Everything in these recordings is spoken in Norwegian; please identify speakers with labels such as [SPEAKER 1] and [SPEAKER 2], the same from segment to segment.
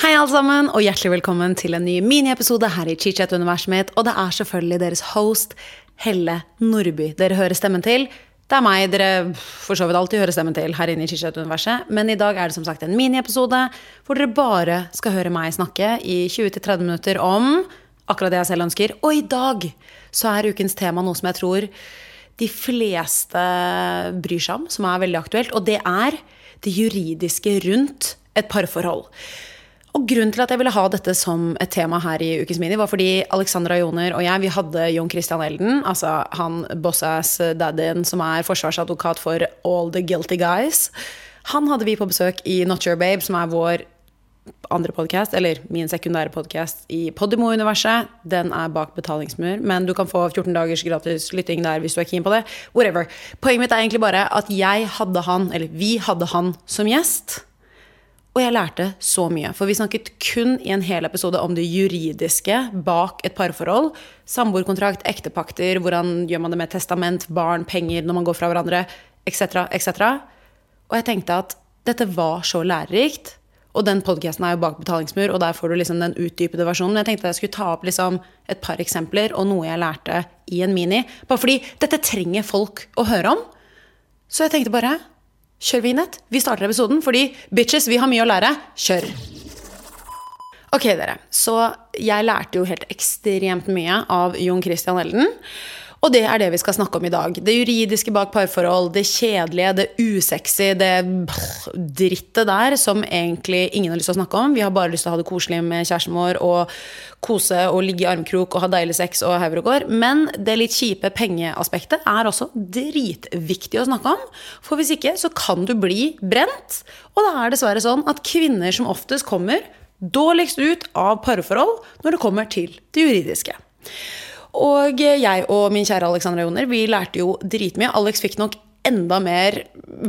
[SPEAKER 1] Hei, alle sammen, og hjertelig velkommen til en ny miniepisode her i Chichat-universet mitt. Og det er selvfølgelig deres host, Helle Nordby, dere hører stemmen til. Det er meg dere for så vidt alltid hører stemmen til her inne i Chichat-universet. Men i dag er det som sagt en miniepisode hvor dere bare skal høre meg snakke i 20-30 minutter om akkurat det jeg selv ønsker. Og i dag så er ukens tema noe som jeg tror de fleste bryr seg om, som er veldig aktuelt. Og det er det juridiske rundt et parforhold. Og Grunnen til at jeg ville ha dette som et tema her i Ukens Mini, var fordi Alexandra Joner og jeg vi hadde Jon Christian Elden, altså han bossass-daddyen som er forsvarsadvokat for All the Guilty Guys. Han hadde vi på besøk i Not Your Babe, som er vår andre podkast, eller min sekundære podkast i Podimo-universet. Den er bak betalingsmur, men du kan få 14 dagers gratis lytting der hvis du er keen på det. Whatever. Poenget mitt er egentlig bare at jeg hadde han, eller vi hadde han som gjest. Og jeg lærte så mye. For vi snakket kun i en hel episode om det juridiske bak et parforhold. Samboerkontrakt, ektepakter, hvordan gjør man det med testament, barn, penger når man går fra hverandre, etc., etc. Og jeg tenkte at dette var så lærerikt. Og den podkasten er jo bak betalingsmur, og der får du liksom den utdypede versjonen. Men jeg tenkte jeg skulle ta opp liksom et par eksempler og noe jeg lærte i en mini. Bare fordi dette trenger folk å høre om. Så jeg tenkte bare Kjør vignett. Vi starter episoden fordi bitches, vi har mye å lære. Kjør! Ok, dere. Så jeg lærte jo helt ekstremt mye av Jon Christian Elden. Og det er det vi skal snakke om i dag. Det juridiske bak parforhold, det kjedelige, det usexy, det drittet der som egentlig ingen har lyst til å snakke om. Vi har bare lyst til å ha det koselig med kjæresten vår og kose og ligge i armkrok og ha deilig sex og hauger og går. Men det litt kjipe pengeaspektet er også dritviktig å snakke om. For hvis ikke så kan du bli brent. Og det er dessverre sånn at kvinner som oftest kommer dårligst ut av parforhold når det kommer til det juridiske. Og jeg og min kjære Alexandra Joner vi lærte jo dritmye. Alex fikk nok enda mer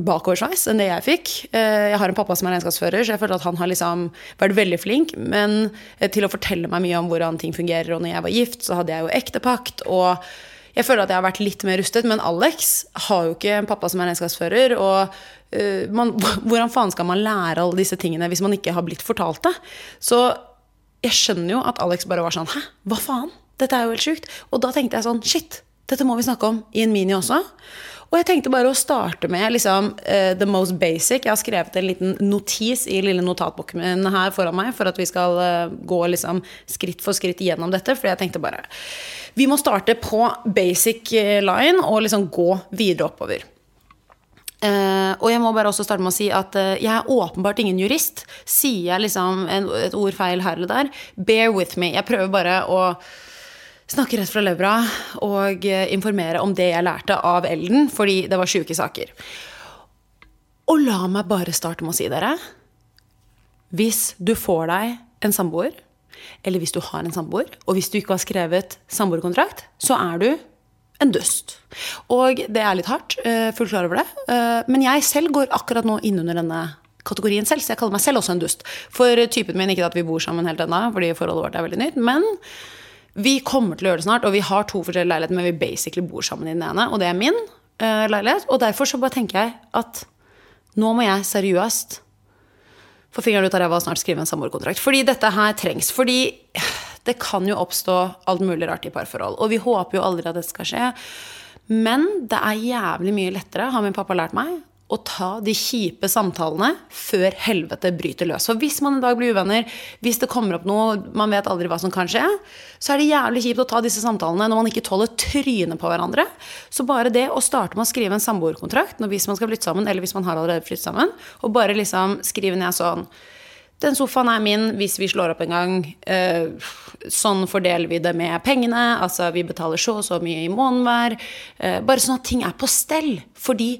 [SPEAKER 1] bakoversveis enn det jeg fikk. Eh, jeg har en pappa som er regnskapsfører, så jeg føler at han har liksom vært veldig flink. Men eh, til å fortelle meg mye om hvordan ting fungerer. Og når jeg var gift, så hadde jeg jo ektepakt. Og jeg føler at jeg har vært litt mer rustet. Men Alex har jo ikke en pappa som er regnskapsfører. Og uh, man, hvordan faen skal man lære alle disse tingene hvis man ikke har blitt fortalt det? Så jeg skjønner jo at Alex bare var sånn Hæ, hva faen? Dette er jo helt sjukt. Og da tenkte jeg sånn Shit, dette må vi snakke om i en mini også. Og jeg tenkte bare å starte med liksom, uh, the most basic. Jeg har skrevet en liten notis i lille notatboken min her foran meg for at vi skal uh, gå liksom, skritt for skritt gjennom dette. For jeg tenkte bare Vi må starte på basic eh, line og liksom gå videre oppover. Uh, og jeg må bare også starte med å si at uh, jeg er åpenbart ingen jurist. Sier jeg liksom en, et ord feil her eller der, bear with me. Jeg prøver bare å snakke rett fra levra og eh, informere om det jeg lærte av Elden, fordi det var sjuke saker. Og la meg bare starte med å si dere Hvis du får deg en samboer, eller hvis du har en samboer, og hvis du ikke har skrevet samboerkontrakt, så er du en dust. Og det er litt hardt, eh, fullt klar over det. Eh, men jeg selv går akkurat nå innunder denne kategorien selv, så jeg kaller meg selv også en dust. For typen min, ikke at vi bor sammen helt ennå, fordi forholdet vårt er veldig nytt, men vi kommer til å gjøre det snart, og vi har to forskjellige leiligheter, men vi basically bor sammen i den ene, og det er min uh, leilighet. Og derfor så bare tenker jeg at nå må jeg seriøst få fingeren ut av ræva og snart skrive en samboerkontrakt. Fordi dette her trengs. Fordi det kan jo oppstå alt mulig rart i parforhold. Og vi håper jo aldri at det skal skje. Men det er jævlig mye lettere, har min pappa lært meg, å ta de kjipe samtalene før helvete bryter løs. For hvis man en dag blir uvenner, hvis det kommer opp noe, man vet aldri hva som kan skje, så er det jævlig kjipt å ta disse samtalene når man ikke tåler trynet på hverandre. Så bare det å starte med å skrive en samboerkontrakt hvis man skal flytte sammen, eller hvis man har allerede flyttet sammen, og bare liksom skrive ned sånn den sofaen er min hvis vi slår opp en gang. Eh, sånn fordeler vi det med pengene. Altså vi betaler så og så mye i måneden hver. Eh, bare sånn at ting er på stell. Fordi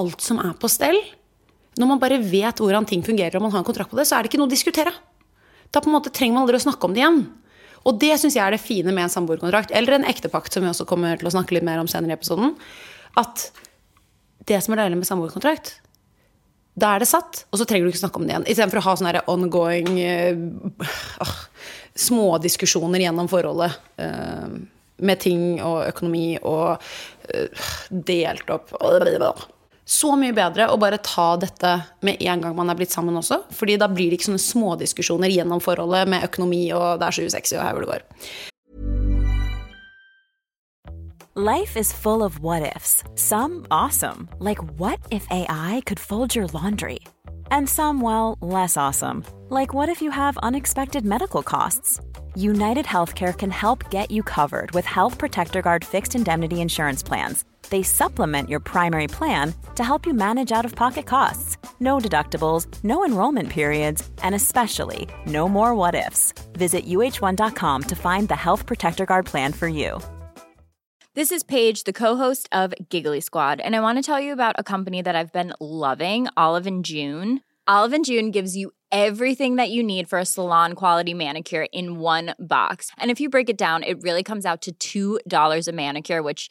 [SPEAKER 1] alt som er på stell. Når man bare vet hvordan ting fungerer og man har en kontrakt på det, så er det ikke noe å diskutere. Da på en måte trenger man aldri å snakke om det igjen. Og det syns jeg er det fine med en samboerkontrakt, eller en ektepakt, som vi også kommer til å snakke litt mer om senere i episoden. At det som er deilig med samboerkontrakt, da er det satt, og så trenger du ikke snakke om det igjen. Istedenfor å ha sånne ongoing uh, smådiskusjoner gjennom forholdet. Uh, med ting og økonomi og uh, delt opp så mye bedre å bare ta dette med en gang man er blitt sammen også. Fordi da blir det ikke sånne smådiskusjoner gjennom forholdet med økonomi og det er så usexy og her hvor det går.
[SPEAKER 2] Life is full of what ifs. Some awesome, like what if AI could fold your laundry? And some, well, less awesome, like what if you have unexpected medical costs? United Healthcare can help get you covered with Health Protector Guard fixed indemnity insurance plans they supplement your primary plan to help you manage out of pocket costs. No deductibles, no enrollment periods, and especially no more what ifs. Visit uh1.com to find the Health Protector Guard plan for you.
[SPEAKER 3] This is Paige, the co-host of Giggly Squad, and I want to tell you about a company that I've been loving, Olive and June. Olive and June gives you everything that you need for a salon quality manicure in one box. And if you break it down, it really comes out to $2 a manicure, which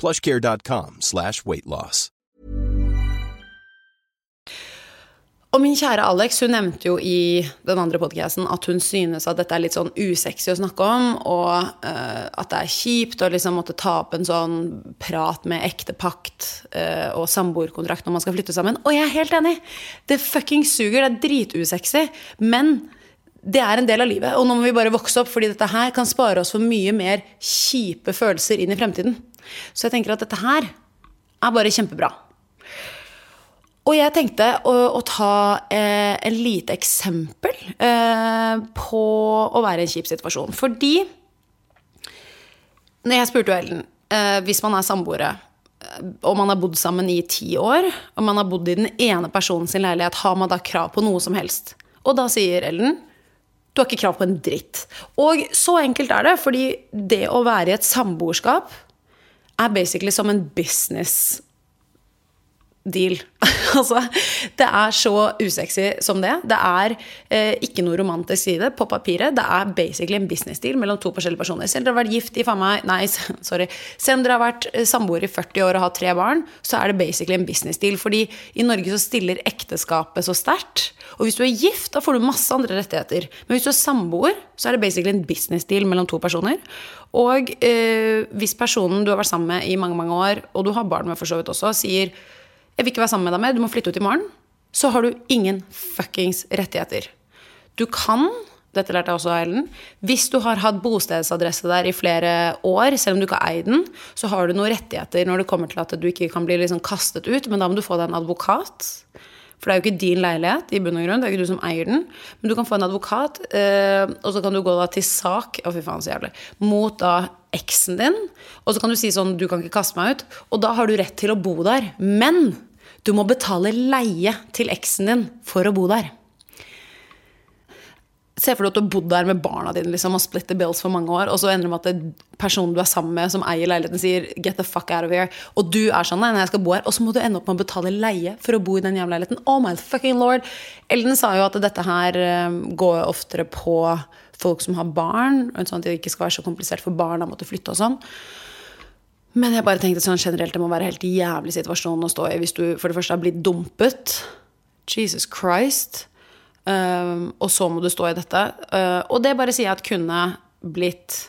[SPEAKER 4] plushcare.com slash weightloss.
[SPEAKER 1] Og min kjære Alex hun nevnte jo i den andre podcasten at hun synes at dette er litt sånn usexy å snakke om, og uh, at det er kjipt å liksom måtte ta opp en sånn prat med ektepakt uh, og samboerkontrakt når man skal flytte sammen. Og jeg er helt enig! Det fucking suger. Det er dritusexy. Men det er en del av livet, og nå må vi bare vokse opp, fordi dette her kan spare oss for mye mer kjipe følelser inn i fremtiden. Så jeg tenker at dette her er bare kjempebra. Og jeg tenkte å, å ta eh, en lite eksempel eh, på å være i en kjip situasjon. Fordi når jeg spurte Ellen eh, hvis man er samboere eh, og man har bodd sammen i ti år, og man har bodd i den ene personen sin leilighet, har man da krav på noe som helst? Og da sier Ellen du har ikke krav på en dritt. Og så enkelt er det, fordi det å være i et samboerskap er basically som en business deal. altså, det er så usexy som det. Det er eh, ikke noe romantisk i det på papiret. Det er basically en business deal mellom to forskjellige personer. Selv om dere har vært gift i faen meg Nei, sorry. Selv om dere har vært eh, samboere i 40 år og har tre barn, så er det basically en business deal. Fordi i Norge så stiller ekteskapet så sterkt. Og hvis du er gift, da får du masse andre rettigheter. Men hvis du er samboer, så er det basically en business deal mellom to personer. Og eh, hvis personen du har vært sammen med i mange mange år, og du har barn med for så vidt også, sier 'jeg vil ikke være sammen med deg mer, du må flytte ut i morgen', så har du ingen fuckings rettigheter. Du kan dette lærte jeg også av Ellen. Hvis du har hatt bostedsadresse der i flere år, selv om du ikke har eid den, så har du noen rettigheter når det kommer til at du ikke kan bli liksom kastet ut, men da må du få deg en advokat. For det er jo ikke din leilighet, i bunn og grunn, det er ikke du som eier den. Men du kan få en advokat, eh, og så kan du gå da til sak Å, fy faen, så jævlig. Mot da eksen din. Og så kan du si sånn Du kan ikke kaste meg ut. Og da har du rett til å bo der. Men du må betale leie til eksen din for å bo der. Se for deg at du har bodd der med barna dine liksom, og split the bills for mange år, og så ender det med at personen du er sammen med, som eier leiligheten, sier 'get the fuck out of here', og du er sånn 'nei, nei, jeg skal bo her', og så må du ende opp med å betale leie for å bo i den jævla leiligheten. Oh my fucking lord! Ellen sa jo at dette her um, går oftere på folk som har barn, sånn at det ikke skal være så komplisert for barn å måtte flytte og sånn. Men jeg bare tenkte sånn generelt, det må være helt jævlig situasjon å stå i hvis du for det første har blitt dumpet. Jesus Christ. Um, og så må du stå i dette. Uh, og det bare sier jeg at kunne blitt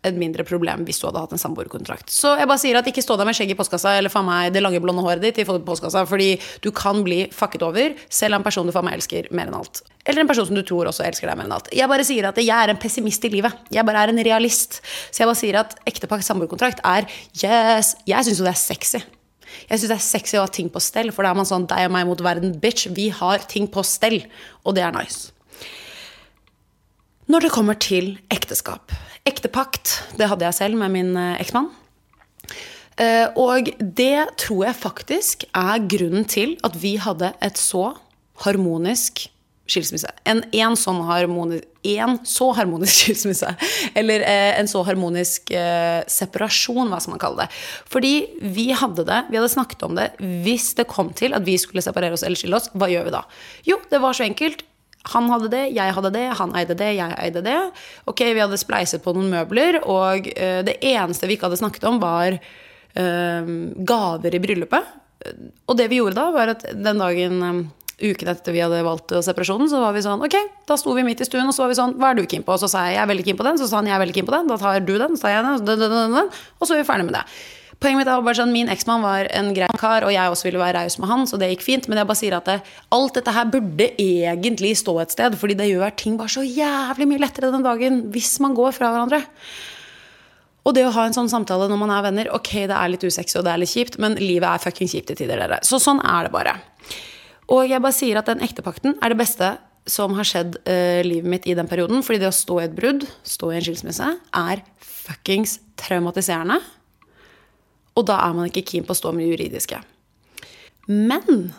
[SPEAKER 1] et mindre problem hvis du hadde hatt en samboerkontrakt. Så jeg bare sier at ikke stå der med skjegg i postkassa eller faen meg det lange, blonde håret ditt i postkassa, fordi du kan bli fucket over selv av en person du faen meg elsker mer enn alt. Eller en person som du tror også elsker deg mer enn alt. Jeg bare sier at jeg er en pessimist i livet. Jeg bare er en realist. Så jeg bare sier at ektepakt samboerkontrakt er yes Jeg syns jo det er sexy. Jeg syns det er sexy å ha ting på stell, for da er man sånn deg og meg mot verden, bitch. Vi har ting på stell, og det er nice. Når det kommer til ekteskap Ektepakt, det hadde jeg selv med min eh, eksmann. Eh, og det tror jeg faktisk er grunnen til at vi hadde et så harmonisk skilsmisse. En, en, sånn harmonisk, en så harmonisk skilsmisse. Eller eh, en så harmonisk eh, separasjon, hva skal man kalle det. Fordi vi hadde det, vi hadde snakket om det. Hvis det kom til at vi skulle separere oss eller skille oss, hva gjør vi da? Jo, det var så enkelt. Han hadde det, jeg hadde det, han eide det, jeg eide det. Ok, Vi hadde spleiset på noen møbler, og eh, det eneste vi ikke hadde snakket om, var uh, gaver i bryllupet. Og det vi gjorde da, var at den dagen um, uken etter vi hadde valgt separasjonen, så var vi sånn Ok, da sto vi midt i stuen, og så var vi sånn Hva er du keen på? Så sa jeg jeg er veldig keen på den. Så sa han jeg er veldig keen på den. Da tar du den, så tar jeg den, og så er vi ferdig med det. Poenget mitt er bare sånn, Min eksmann var en grei kar, og jeg også ville være raus med han, så det gikk fint. Men jeg bare sier at det, alt dette her burde egentlig stå et sted, fordi det gjør ting bare så jævlig mye lettere den dagen hvis man går fra hverandre. Og det å ha en sånn samtale når man er venner, ok, det er litt usexy og det er litt kjipt, men livet er fucking kjipt i tider, dere. Så sånn er det bare. Og jeg bare sier at den ektepakten er det beste som har skjedd uh, livet mitt i den perioden. Fordi det å stå i et brudd, stå i en skilsmisse, er fuckings traumatiserende. Og da er man ikke keen på å stå med det juridiske. Men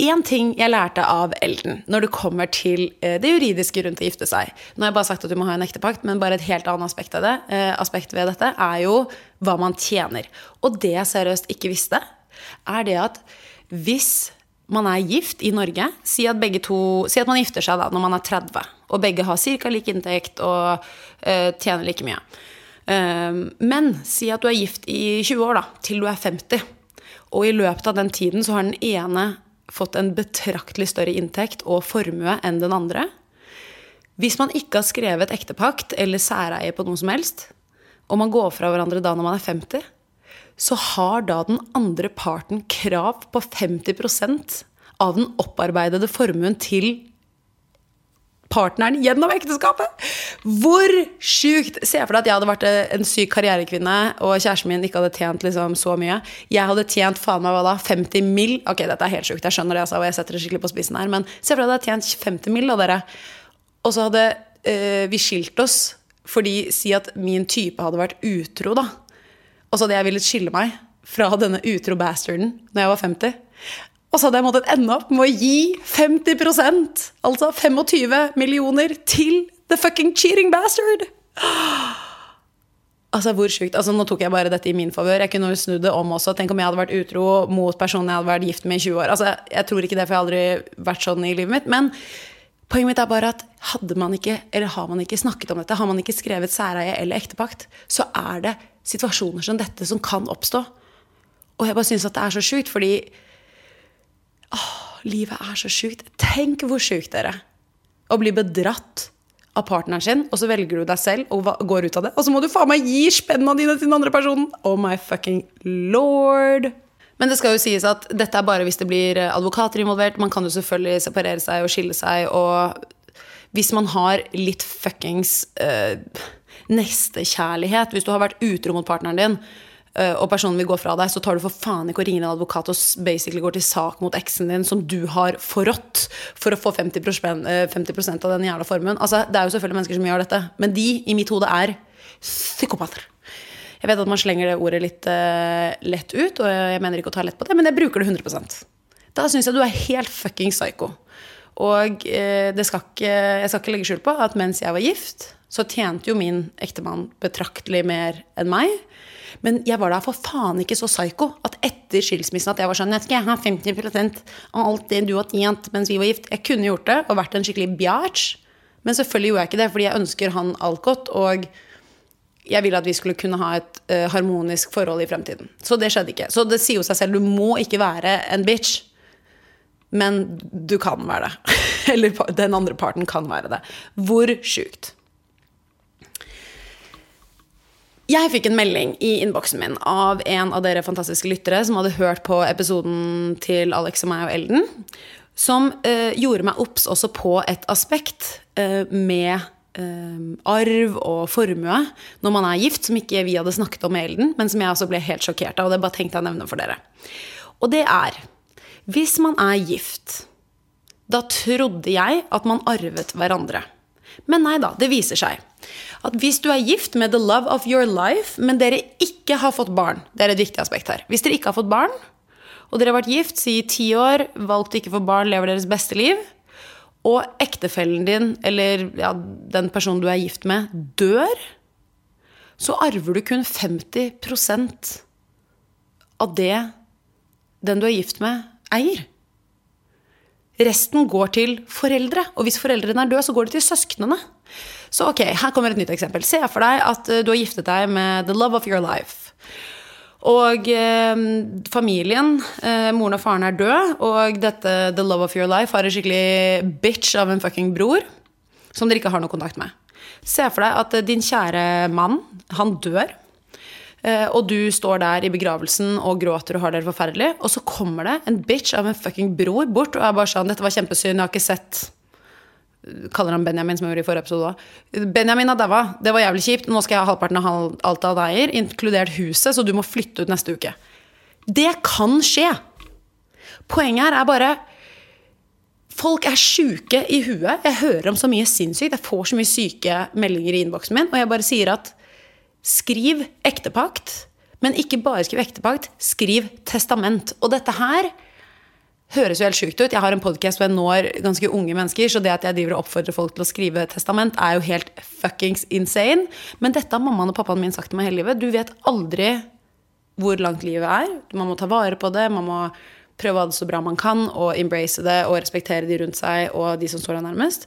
[SPEAKER 1] én ting jeg lærte av Elden når det kommer til eh, det juridiske rundt å gifte seg Nå har jeg bare sagt at du må ha en ektepakt, men bare et helt annet aspekt, av det, eh, aspekt ved dette er jo hva man tjener. Og det jeg seriøst ikke visste, er det at hvis man er gift i Norge Si at, to, si at man gifter seg da når man er 30, og begge har ca. lik inntekt og uh, tjener like mye. Uh, men si at du er gift i 20 år, da, til du er 50. Og i løpet av den tiden så har den ene fått en betraktelig større inntekt og formue enn den andre. Hvis man ikke har skrevet ektepakt eller særeie på noe som helst, og man går fra hverandre da når man er 50, så har da den andre parten krav på 50% av den opparbeidede formuen til partneren gjennom ekteskapet. Hvor sjukt! Se for deg at jeg hadde vært en syk karrierekvinne, og kjæresten min ikke hadde tjent liksom så mye. Jeg hadde tjent faen meg hva da, 50 mill. Ok, dette er helt sjukt, jeg skjønner det, altså, og jeg setter det skikkelig på spissen her, men se for deg at jeg hadde tjent 50 mill. av dere, og så hadde øh, vi skilt oss fordi Si at min type hadde vært utro, da. Og så hadde jeg villet skille meg fra denne utro bastarden når jeg var 50. Og så hadde jeg måttet ende opp med å gi 50% altså 25 millioner, til the fucking cheating bastard! Altså, hvor sjukt. Altså, nå tok jeg bare dette i min favør. Jeg kunne jo snudd det om også. Tenk om jeg hadde vært utro mot personen jeg hadde vært gift med i 20 år. Altså, jeg tror ikke det, for jeg har aldri vært sånn i livet mitt. Men poenget mitt er bare at hadde man ikke, eller har man ikke snakket om dette, har man ikke skrevet særeie eller ektepakt, så er det situasjoner som dette som kan oppstå. Og jeg bare syns at det er så sjukt, fordi Åh, livet er så sjukt. Tenk hvor sjukt dere Å bli bedratt av partneren sin, og så velger du deg selv og går ut av det. Og så må du faen meg gi spenna dine til den andre personen! Oh my fucking lord! Men det skal jo sies at dette er bare hvis det blir advokater involvert. Man kan jo selvfølgelig separere seg og skille seg. Og hvis man har litt fuckings uh, nestekjærlighet, hvis du har vært utro mot partneren din, Eh, og personen vil gå fra deg, så tar du for faen ikke å ringe en advokat og basically går til sak mot eksen din, som du har forrådt for å få 50, 50 av den jævla formuen. Altså, det er jo selvfølgelig mennesker som gjør dette, men de i mitt hode er psykopater. Jeg vet at man slenger det ordet litt uh, lett ut, og jeg mener ikke å ta lett på det, men jeg bruker det 100% Da syns jeg du er helt fucking psycho. Og uh, skal ikke, jeg skal ikke legge skjul på at mens jeg var gift, så tjente jo min ektemann betraktelig mer enn meg. Men jeg var da for faen ikke så psyko at etter skilsmissen at jeg var sånn Jeg skal ha 50 av alt det du har tjent mens vi var gift. Jeg kunne gjort det og vært en skikkelig bjæsj. Men selvfølgelig gjorde jeg ikke det, fordi jeg ønsker han alt godt. Og jeg ville at vi skulle kunne ha et uh, harmonisk forhold i fremtiden. Så det skjedde ikke. Så det sier jo seg selv, du må ikke være en bitch. Men du kan være det. Eller den andre parten kan være det. Hvor sjukt. Jeg fikk en melding i innboksen min av en av dere fantastiske lyttere som hadde hørt på episoden til Alex og meg og Elden, som uh, gjorde meg obs også på et aspekt uh, med uh, arv og formue når man er gift, som ikke vi hadde snakket om med Elden, men som jeg også ble helt sjokkert av. Og det bare tenkte jeg å nevne for dere. Og det er Hvis man er gift, da trodde jeg at man arvet hverandre. Men nei da, det viser seg at hvis du er gift med the love of your life, men dere ikke har fått barn Det er et viktig aspekt her. Hvis dere ikke har fått barn, og dere har vært gift, si ti år, valgt å ikke få barn, lever deres beste liv, og ektefellen din, eller ja, den personen du er gift med, dør, så arver du kun 50% av det den du er gift med, eier. Resten går til foreldre, og hvis foreldrene er døde, så går det til søsknene. Så ok, her kommer et nytt eksempel. Se for deg at eh, du har giftet deg med the love of your life. Og eh, familien, eh, moren og faren er død, og dette the love of your life har en skikkelig bitch av en fucking bror som dere ikke har noe kontakt med. Se for deg at eh, din kjære mann, han dør. Eh, og du står der i begravelsen og gråter og har det forferdelig. Og så kommer det en bitch av en fucking bror bort og er bare sånn 'Dette var kjempesynd, jeg har ikke sett Kaller han Benjamin, som jeg gjorde i forrige episode òg. Benjamin har daua. Det var jævlig kjipt. Nå skal jeg ha halvparten av alt av eier, inkludert huset, så du må flytte ut neste uke. Det kan skje. Poenget her er bare Folk er sjuke i huet. Jeg hører om så mye sinnssykt. Jeg får så mye syke meldinger i innboksen min, og jeg bare sier at skriv ektepakt. Men ikke bare skriv ektepakt, skriv testament. Og dette her høres jo helt sjukt ut. Jeg har en podkast hvor jeg når ganske unge mennesker, så det at jeg driver og oppfordrer folk til å skrive testament, er jo helt fuckings insane. Men dette har mammaen og pappaen min sagt til meg hele livet. Du vet aldri hvor langt livet er. Man må ta vare på det. Man må prøve å ha det så bra man kan, og embrace det og respektere de rundt seg og de som står deg nærmest.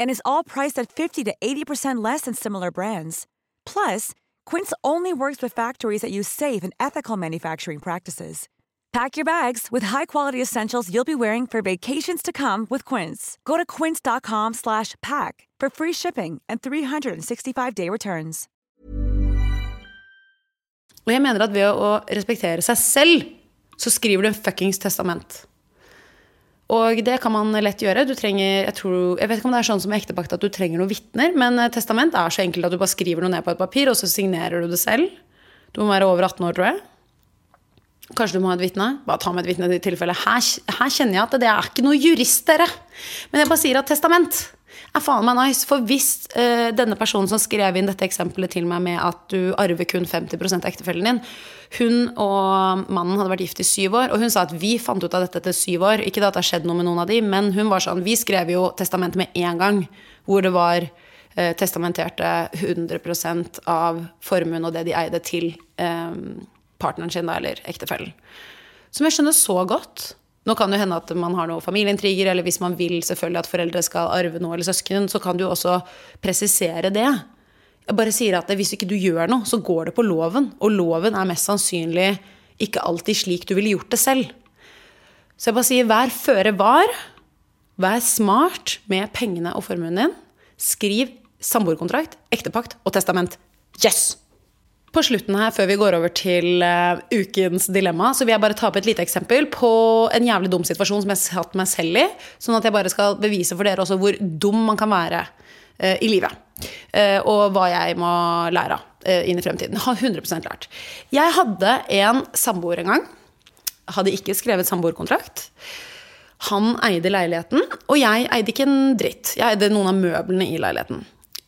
[SPEAKER 5] And is all priced at 50 to 80% less than similar brands. Plus, Quince only works with factories that use safe and ethical manufacturing practices. Pack your bags with high-quality essentials you'll be wearing for vacations to come with Quince. Go to quince.com/pack for free shipping and 365-day returns.
[SPEAKER 1] Og jeg mener at ved å respektere seg selv, så skriver du en fuckings testament. Og det kan man lett gjøre. Du trenger, jeg, tror, jeg vet ikke om det er sånn som i ektepakt at du trenger noen vitner, men eh, testament er så enkelt at du bare skriver noe ned på et papir, og så signerer du det selv. Du må være over 18 år, tror jeg. Kanskje du må ha et vitne? Bare ta med et vitne i tilfelle. Her, her kjenner jeg at det er ikke noe jurist, dere. Men jeg bare sier at testament er faen meg nice. For hvis uh, denne personen som skrev inn dette eksempelet til meg med at du arver kun 50 av ektefellen din, hun og mannen hadde vært gift i syv år, og hun sa at vi fant ut av dette etter syv år. Ikke at det har skjedd noe med noen av de, men hun var sånn Vi skrev jo testamentet med en gang, hvor det var uh, testamenterte 100% av formuen og det de eide, til um, partneren sin, da, eller ektefellen. Som jeg skjønner så godt. Nå kan det hende at man har noen familieintriger, eller hvis man vil selvfølgelig at foreldre skal arve noe, eller søsken, så kan du også presisere det. Jeg bare sier at hvis ikke du gjør noe, så går det på loven. Og loven er mest sannsynlig ikke alltid slik du ville gjort det selv. Så jeg bare sier vær føre var. Vær smart med pengene og formuen din. Skriv samboerkontrakt, ektepakt og testament. Yes! På slutten her, før vi går over til uh, ukens dilemma, så vil jeg bare ta opp et lite eksempel på en jævlig dum situasjon som jeg satt meg selv i. Sånn at jeg bare skal bevise for dere også hvor dum man kan være uh, i livet. Uh, og hva jeg må lære av inn i fremtiden. Har 100% lært. Jeg hadde en samboer en gang hadde ikke skrevet samboerkontrakt. Han eide leiligheten, og jeg eide ikke en dritt. Jeg eide noen av møblene i leiligheten.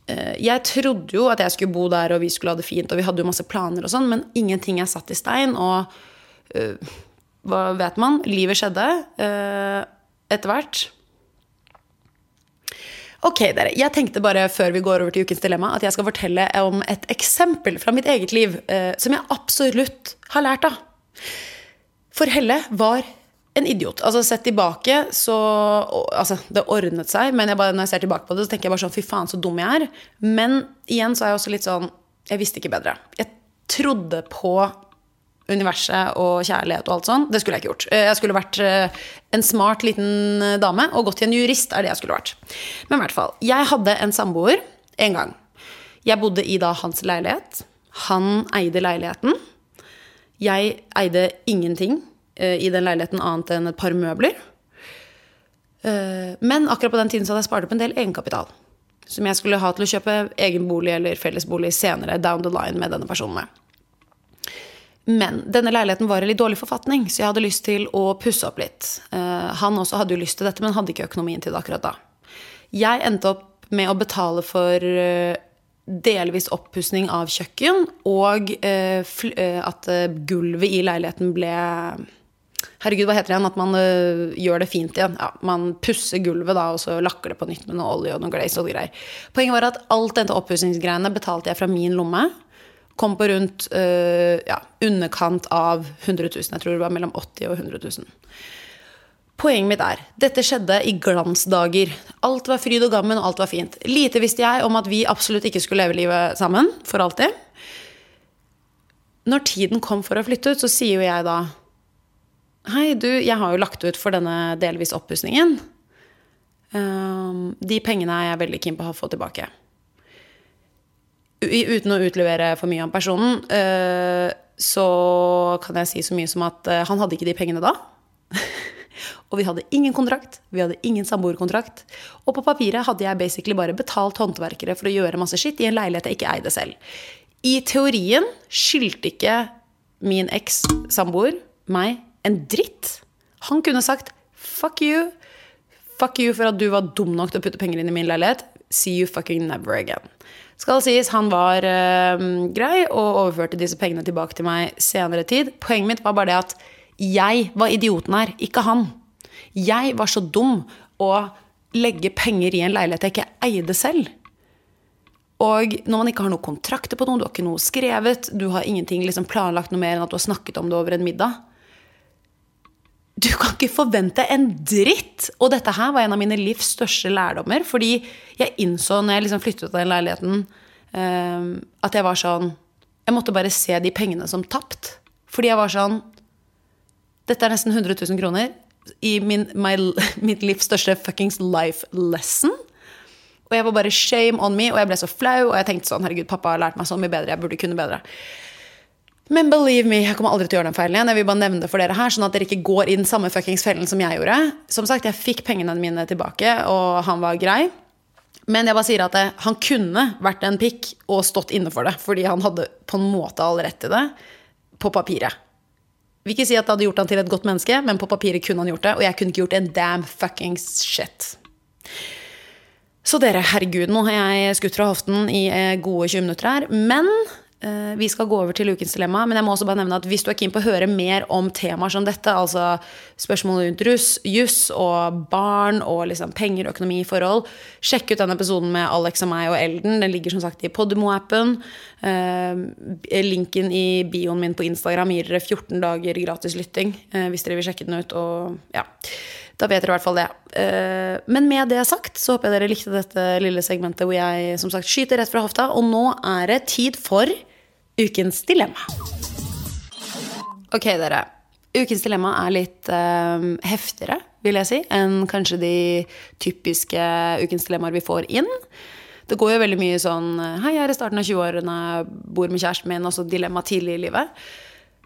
[SPEAKER 1] Eh, Jeg trodde jo at jeg skulle bo der, og vi skulle ha det fint, og vi hadde jo masse planer og sånn, men ingenting er satt i stein, og uh, hva vet man? Livet skjedde uh, etter hvert. Ok, dere. Jeg tenkte bare før vi går over til ukens dilemma, at jeg skal fortelle om et eksempel fra mitt eget liv uh, som jeg absolutt har lært av. For Helle var en idiot. Altså Sett tilbake, så Altså, det ordnet seg, men jeg bare, når jeg ser tilbake på det, så tenker jeg bare sånn Fy faen, så dum jeg er. Men igjen så er jeg også litt sånn Jeg visste ikke bedre. Jeg trodde på universet og kjærlighet og alt sånn. Det skulle jeg ikke gjort. Eh, Jeg skulle vært eh, en smart liten eh, dame og gått til en jurist, er det jeg skulle vært. Men i hvert fall. Jeg hadde en samboer en gang. Jeg bodde i da hans leilighet. Han eide leiligheten. Jeg eide ingenting i den leiligheten annet enn et par møbler. Eh, Men akkurat på den tiden så hadde jeg spart opp en del egenkapital. Som jeg skulle ha til å kjøpe egen bolig eller fellesbolig senere down the line med denne personen med. Men denne leiligheten var i litt dårlig forfatning, så jeg hadde lyst til å pusse opp litt. Eh, Han også hadde jo lyst til dette, men hadde ikke økonomien til det akkurat da. Jeg endte opp med å betale for eh, delvis oppussing av kjøkken, og eh, eh, at eh, gulvet i leiligheten ble Herregud, hva heter det igjen? At man øh, gjør det fint igjen. Ja, man pusser gulvet da, og så lakker det på nytt med noe olje og noe glaze og greier. Poenget var at alt dette oppussingsgreiene betalte jeg fra min lomme. Kom på rundt øh, ja, underkant av 100 000. Jeg tror det var mellom 80 og 100 000. Poenget mitt er, dette skjedde i glansdager. Alt var fryd og gammen, alt var fint. Lite visste jeg om at vi absolutt ikke skulle leve livet sammen for alltid. Når tiden kom for å flytte ut, så sier jo jeg da Hei, du, jeg har jo lagt ut for denne delvis oppussingen. Um, de pengene er jeg veldig keen på å få tilbake. Uten å utlevere for mye om personen, uh, så kan jeg si så mye som at uh, han hadde ikke de pengene da. og vi hadde ingen kontrakt, vi hadde ingen samboerkontrakt. Og på papiret hadde jeg basically bare betalt håndverkere for å gjøre masse skitt i en leilighet jeg ikke eide selv. I teorien skyldte ikke min eks-samboer meg en dritt. Han kunne sagt 'fuck you'. Fuck you for at du var dum nok til å putte penger inn i min leilighet. See you fucking never again. Skal sies, han var eh, grei og overførte disse pengene tilbake til meg senere tid. Poenget mitt var bare det at jeg var idioten her, ikke han. Jeg var så dum å legge penger i en leilighet jeg ikke eide selv. Og når man ikke har noen kontrakter på noe, du har ikke noe skrevet, du har ingenting liksom planlagt noe mer enn at du har snakket om det over en middag Du kan ikke forvente en dritt! Og dette her var en av mine livs største lærdommer. Fordi jeg innså når jeg liksom flyttet ut av den leiligheten, eh, at jeg var sånn Jeg måtte bare se de pengene som tapt. Fordi jeg var sånn Dette er nesten 100 000 kroner i min, my, mitt livs største fuckings life lesson. Og jeg var bare shame on me, og jeg ble så flau. Og jeg tenkte sånn, herregud, pappa har lært meg så mye bedre, jeg burde kunne bedre. Men believe me, jeg kommer aldri til å gjøre den feilen igjen. Jeg vil bare nevne det for dere her, sånn at dere ikke går i den samme fuckings fellen som jeg gjorde. Som sagt, jeg fikk pengene mine tilbake, og han var grei. Men jeg bare sier at det, han kunne vært en pikk og stått inne for det, fordi han hadde på en måte all rett til det, på papiret. Vil ikke si at det hadde gjort han til et godt menneske, men på papiret kunne han gjort det, og jeg kunne ikke gjort en damn fuckings shit. Så dere, herregud, nå har jeg skutt fra hoften i eh, gode 20 minutter her. Men eh, vi skal gå over til ukens dilemma. Men jeg må også bare nevne at hvis du er keen på å høre mer om temaer som dette, altså spørsmål rundt russ, juss og barn og liksom penger, økonomi, forhold, sjekk ut den episoden med Alex og meg og Elden. Den ligger som sagt i Podimo-appen. Eh, linken i bioen min på Instagram gir dere 14 dager gratis lytting eh, hvis dere vil sjekke den ut. Og ja, da vet dere i hvert fall det. Eh, Men med det sagt så håper jeg dere likte dette lille segmentet hvor jeg som sagt skyter rett fra hofta. Og nå er det tid for ukens dilemma. Ok, dere. Ukens dilemma er litt eh, heftigere, vil jeg si, enn kanskje de typiske ukens dilemmaer vi får inn. Det går jo veldig mye sånn Hei, jeg er i starten av 20-årene, bor med kjæresten min, Altså dilemma tidlig i livet.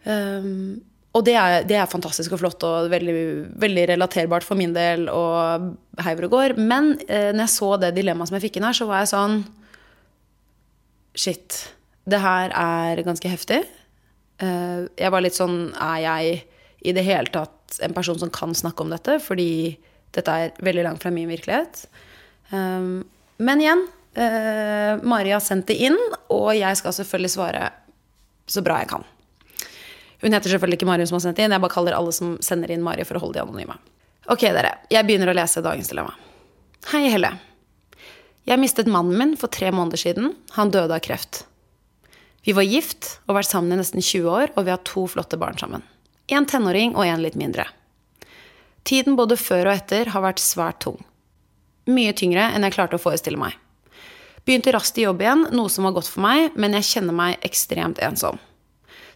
[SPEAKER 1] Um, og det er, det er fantastisk og flott og veldig, veldig relaterbart for min del og heiver og går. Men eh, når jeg så det dilemmaet som jeg fikk inn her, så var jeg sånn Shit. Det her er ganske heftig. Eh, jeg var litt sånn Er jeg i det hele tatt en person som kan snakke om dette, fordi dette er veldig langt fra min virkelighet. Um, men igjen, uh, Mari har sendt det inn, og jeg skal selvfølgelig svare så bra jeg kan. Hun heter selvfølgelig ikke Mari som har sendt det inn, jeg bare kaller alle som sender inn Mari for å holde de anonyme. Ok, dere. Jeg begynner å lese dagens dilemma. Hei, Helle. Jeg mistet mannen min for tre måneder siden. Han døde av kreft. Vi var gift og vært sammen i nesten 20 år, og vi har to flotte barn sammen. En tenåring og en litt mindre. Tiden både før og etter har vært svært tung. Mye tyngre enn jeg klarte å forestille meg. Begynte raskt i jobb igjen, noe som var godt for meg, men jeg kjenner meg ekstremt ensom.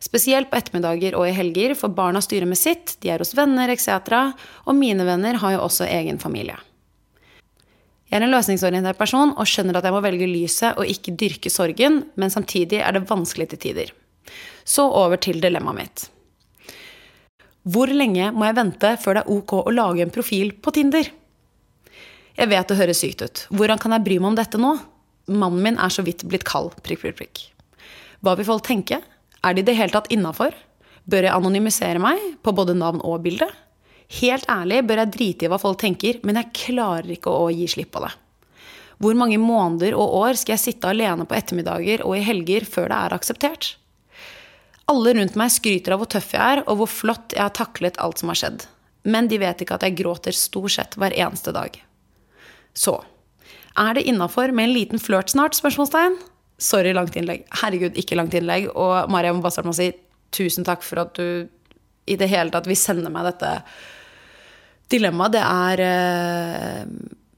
[SPEAKER 1] Spesielt på ettermiddager og i helger, for barna styrer med sitt, de er hos venner etc., og mine venner har jo også egen familie. Jeg er en løsningsorientert person og skjønner at jeg må velge lyset og ikke dyrke sorgen, men samtidig er det vanskelig til tider. Så over til dilemmaet mitt. Hvor lenge må jeg vente før det er ok å lage en profil på Tinder? Jeg vet det høres sykt ut. Hvordan kan jeg bry meg om dette nå? Mannen min er så vidt blitt kald. Prikk, prikk, prikk. Hva vil folk tenke? Er det i det hele tatt innafor? Bør jeg anonymisere meg på både navn og bilde? Helt ærlig bør jeg drite i hva folk tenker, men jeg klarer ikke å gi slipp på det. Hvor mange måneder og år skal jeg sitte alene på ettermiddager og i helger før det er akseptert? Alle rundt meg skryter av hvor tøff jeg er, og hvor flott jeg har taklet alt som har skjedd. Men de vet ikke at jeg gråter stort sett hver eneste dag. Så er det innafor med en liten flørt snart? spørsmålstegn? Sorry, langt innlegg. Herregud, ikke langt innlegg. Og Mariam, må bare starte med å si tusen takk for at du i det hele tatt vil sende meg dette dilemmaet. Det er eh,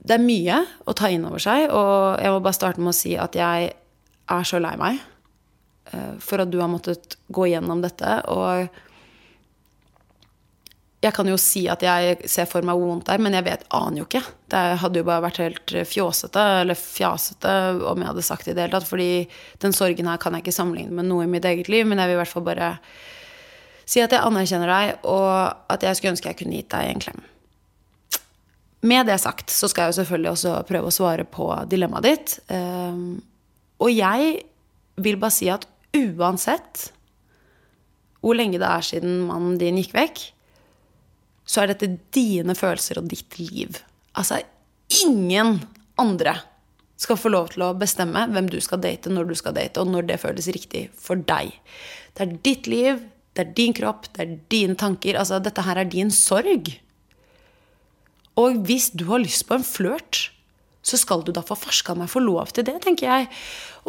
[SPEAKER 1] Det er mye å ta inn over seg, og jeg må bare starte med å si at jeg er så lei meg eh, for at du har måttet gå gjennom dette. Og jeg kan jo si at jeg ser for meg hvor vondt det er, men jeg vet, aner jo ikke. Det hadde jo bare vært helt fjåsete eller fjasete om jeg hadde sagt det i det hele tatt. Fordi den sorgen her kan jeg ikke sammenligne med noe i mitt eget liv, men jeg vil i hvert fall bare si at jeg anerkjenner deg, og at jeg skulle ønske jeg kunne gitt deg en klem. Med det sagt så skal jeg jo selvfølgelig også prøve å svare på dilemmaet ditt. Ehm, og jeg vil bare si at uansett hvor lenge det er siden mannen din gikk vekk, så er dette dine følelser og ditt liv. Altså, ingen andre skal få lov til å bestemme hvem du skal date, når du skal date, og når det føles riktig for deg. Det er ditt liv, det er din kropp, det er dine tanker. Altså, dette her er din sorg. Og hvis du har lyst på en flørt, så skal du da for farska meg få lov til det, tenker jeg.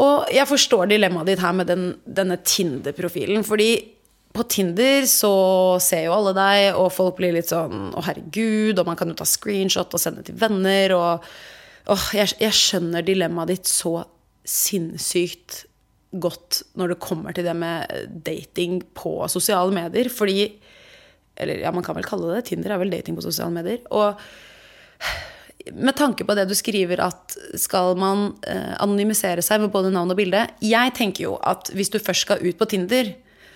[SPEAKER 1] Og jeg forstår dilemmaet ditt her med den, denne Tinder-profilen. fordi på Tinder så ser jo alle deg, og folk blir litt sånn Å, herregud, og man kan jo ta screenshot og sende til venner, og åh, jeg, jeg skjønner dilemmaet ditt så sinnssykt godt når det kommer til det med dating på sosiale medier, fordi Eller ja, man kan vel kalle det Tinder er vel dating på sosiale medier. Og med tanke på det du skriver at skal man eh, anonymisere seg med både navn og bilde Jeg tenker jo at hvis du først skal ut på Tinder,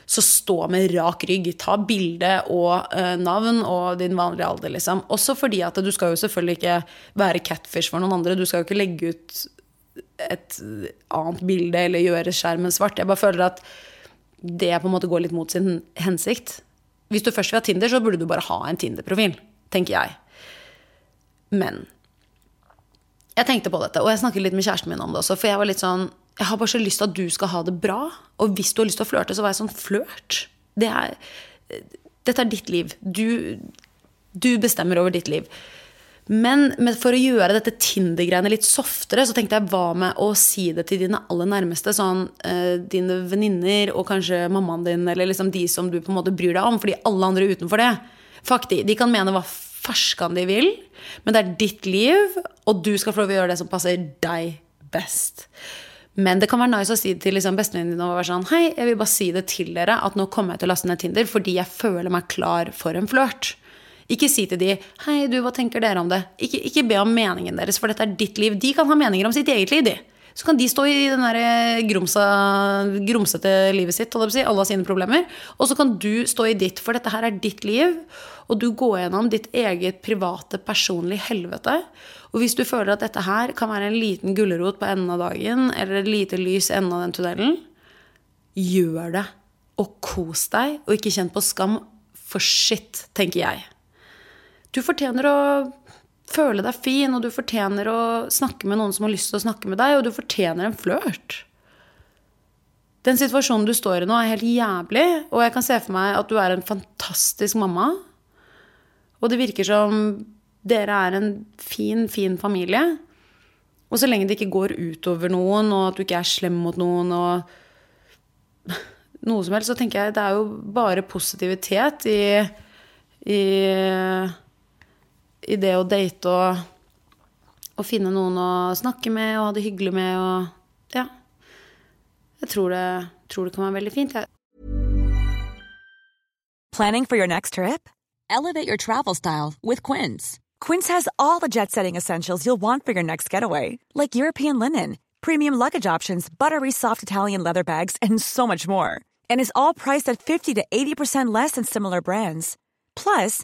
[SPEAKER 1] så stå med rak rygg. Ta bilde og eh, navn og din vanlige alder, liksom. Også fordi at du skal jo selvfølgelig ikke være catfish for noen andre. Du skal jo ikke legge ut et annet bilde eller gjøre skjermen svart. Jeg bare føler at det på en måte går litt mot sin hensikt. Hvis du først vil ha Tinder, så burde du bare ha en Tinder-profil, tenker jeg. Men jeg tenkte på dette, og jeg snakket litt med kjæresten min om det også. For jeg var litt sånn Jeg har bare så lyst til at du skal ha det bra. Og hvis du har lyst til å flørte, så var jeg sånn Flørt. Det er, dette er ditt liv. Du, du bestemmer over ditt liv. Men, for å gjøre dette Tinder-greiene litt softere, så tenkte jeg hva med å si det til dine aller nærmeste? Sånn eh, dine venninner og kanskje mammaen din, eller liksom de som du på en måte bryr deg om. Fordi alle andre utenfor det, faktisk, de kan mene hva farskan de vil, men det er ditt liv, og du skal få lov å gjøre det som passer deg best. Men det kan være nice å si det til liksom bestevenninnen din og være sånn Hei, jeg vil bare si det til dere at nå kommer jeg til å laste ned Tinder fordi jeg føler meg klar for en flørt. Ikke si til de 'Hei, du, hva tenker dere om det?' Ikke, ikke, be om meningen deres, for dette er ditt liv. De kan ha meninger om sitt eget liv, de. Så kan de stå i den eh, grumsete livet sitt, alle har sine problemer. Og så kan du stå i ditt, for dette her er ditt liv. Og du går gjennom ditt eget private, personlige helvete. Og hvis du føler at dette her kan være en liten gulrot på enden av dagen, eller et lite lys i enden av den tunnelen, gjør det. Og kos deg, og ikke kjenn på skam for shit, tenker jeg. Du fortjener å føle deg fin, og du fortjener å snakke med noen som har lyst til å snakke med deg, og du fortjener en flørt. Den situasjonen du står i nå, er helt jævlig, og jeg kan se for meg at du er en fantastisk mamma. Og det virker som dere er en fin, fin familie. Og så lenge det ikke går utover noen, og at du ikke er slem mot noen, og noe som helst, så tenker jeg det er jo bare positivitet i, i, i det å date og, og finne noen å snakke med og ha det hyggelig med og Ja. Jeg tror det, tror det kan være veldig fint. Jeg.
[SPEAKER 5] Planning for your next trip? Elevate your travel style with Quince. Quince has all the jet setting essentials you'll want for your next getaway, like European linen, premium luggage options, buttery soft Italian leather bags, and so much more. And is all priced at 50 to 80% less than similar brands. Plus,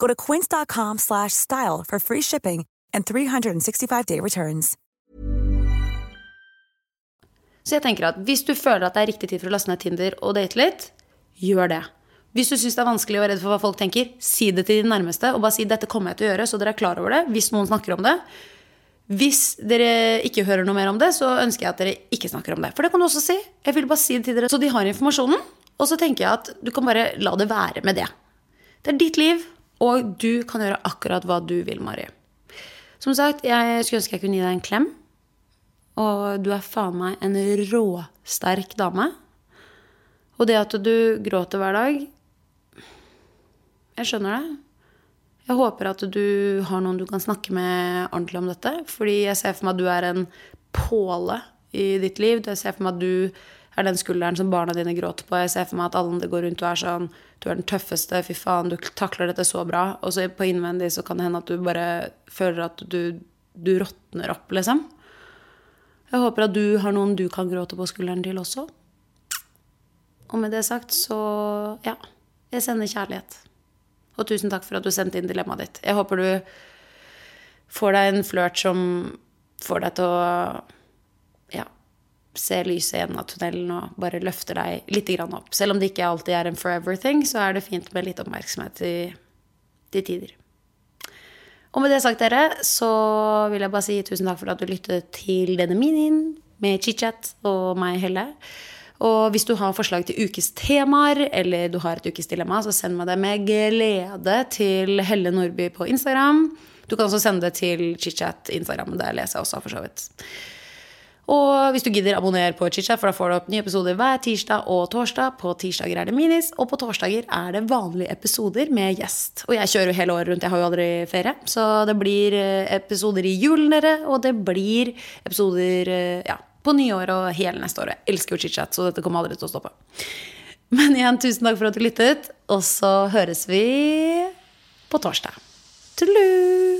[SPEAKER 5] Go to quince.com slash style for free shipping and 365-day returns.
[SPEAKER 1] Så jeg tenker at hvis du føler at det er riktig tid for å laste ned Tinder og date litt, gjør det. Hvis du syns det er vanskelig og er redd for hva folk tenker, si det til de nærmeste. Og bare si 'dette kommer jeg til å gjøre', så dere er klar over det. Hvis noen snakker om det. Hvis dere ikke hører noe mer om det, så ønsker jeg at dere ikke snakker om det. For det kan du også si. Jeg vil bare si det til dere, så de har informasjonen. Og så tenker jeg at du kan bare la det være med det. Det er ditt liv, og du kan gjøre akkurat hva du vil, Mari. Som sagt, jeg skulle ønske jeg kunne gi deg en klem. Og du er faen meg en råsterk dame. Og det at du gråter hver dag Jeg skjønner det. Jeg håper at du har noen du kan snakke med ordentlig om dette. Fordi jeg ser for meg at du er en påle i ditt liv. Jeg ser for meg at du er den skulderen som barna dine gråter på. Jeg ser for meg at alle går rundt og er sånn Du er den tøffeste, fy faen, du takler dette så bra. Og så på innvendig så kan det hende at du bare føler at du, du råtner opp, liksom. Jeg håper at du har noen du kan gråte på skulderen til også. Og med det sagt så ja. Jeg sender kjærlighet. Og tusen takk for at du sendte inn dilemmaet ditt. Jeg håper du får deg en flørt som får deg til å se lyset i enden av tunnelen og bare løfter deg litt opp. Selv om det ikke alltid er en forever thing, så er det fint med litt oppmerksomhet i de tider. Og med det sagt, dere, så vil jeg bare si tusen takk for at du lyttet til denne minien med chit-chat og meg, Helle. Og hvis du har forslag til ukes temaer, eller du har et ukes dilemma, så send meg det med glede til Helle Nordby på Instagram. Du kan også sende det til chit-chat Instagram. Der leser jeg også, for så vidt. Og hvis du gidder, abonner på Chitchat, for da får du opp nye episoder hver tirsdag og torsdag. På tirsdager er det minis, og på torsdager er det vanlige episoder med gjest. Og jeg kjører jo hele året rundt, jeg har jo aldri ferie. Så det blir episoder i julen, dere, og det blir episoder ja, på nyåret og hele neste år. Jeg elsker jo Chitchat, så dette kommer aldri til å stoppe. Men igjen, tusen takk for at du lyttet, og så høres vi på torsdag. Tullu!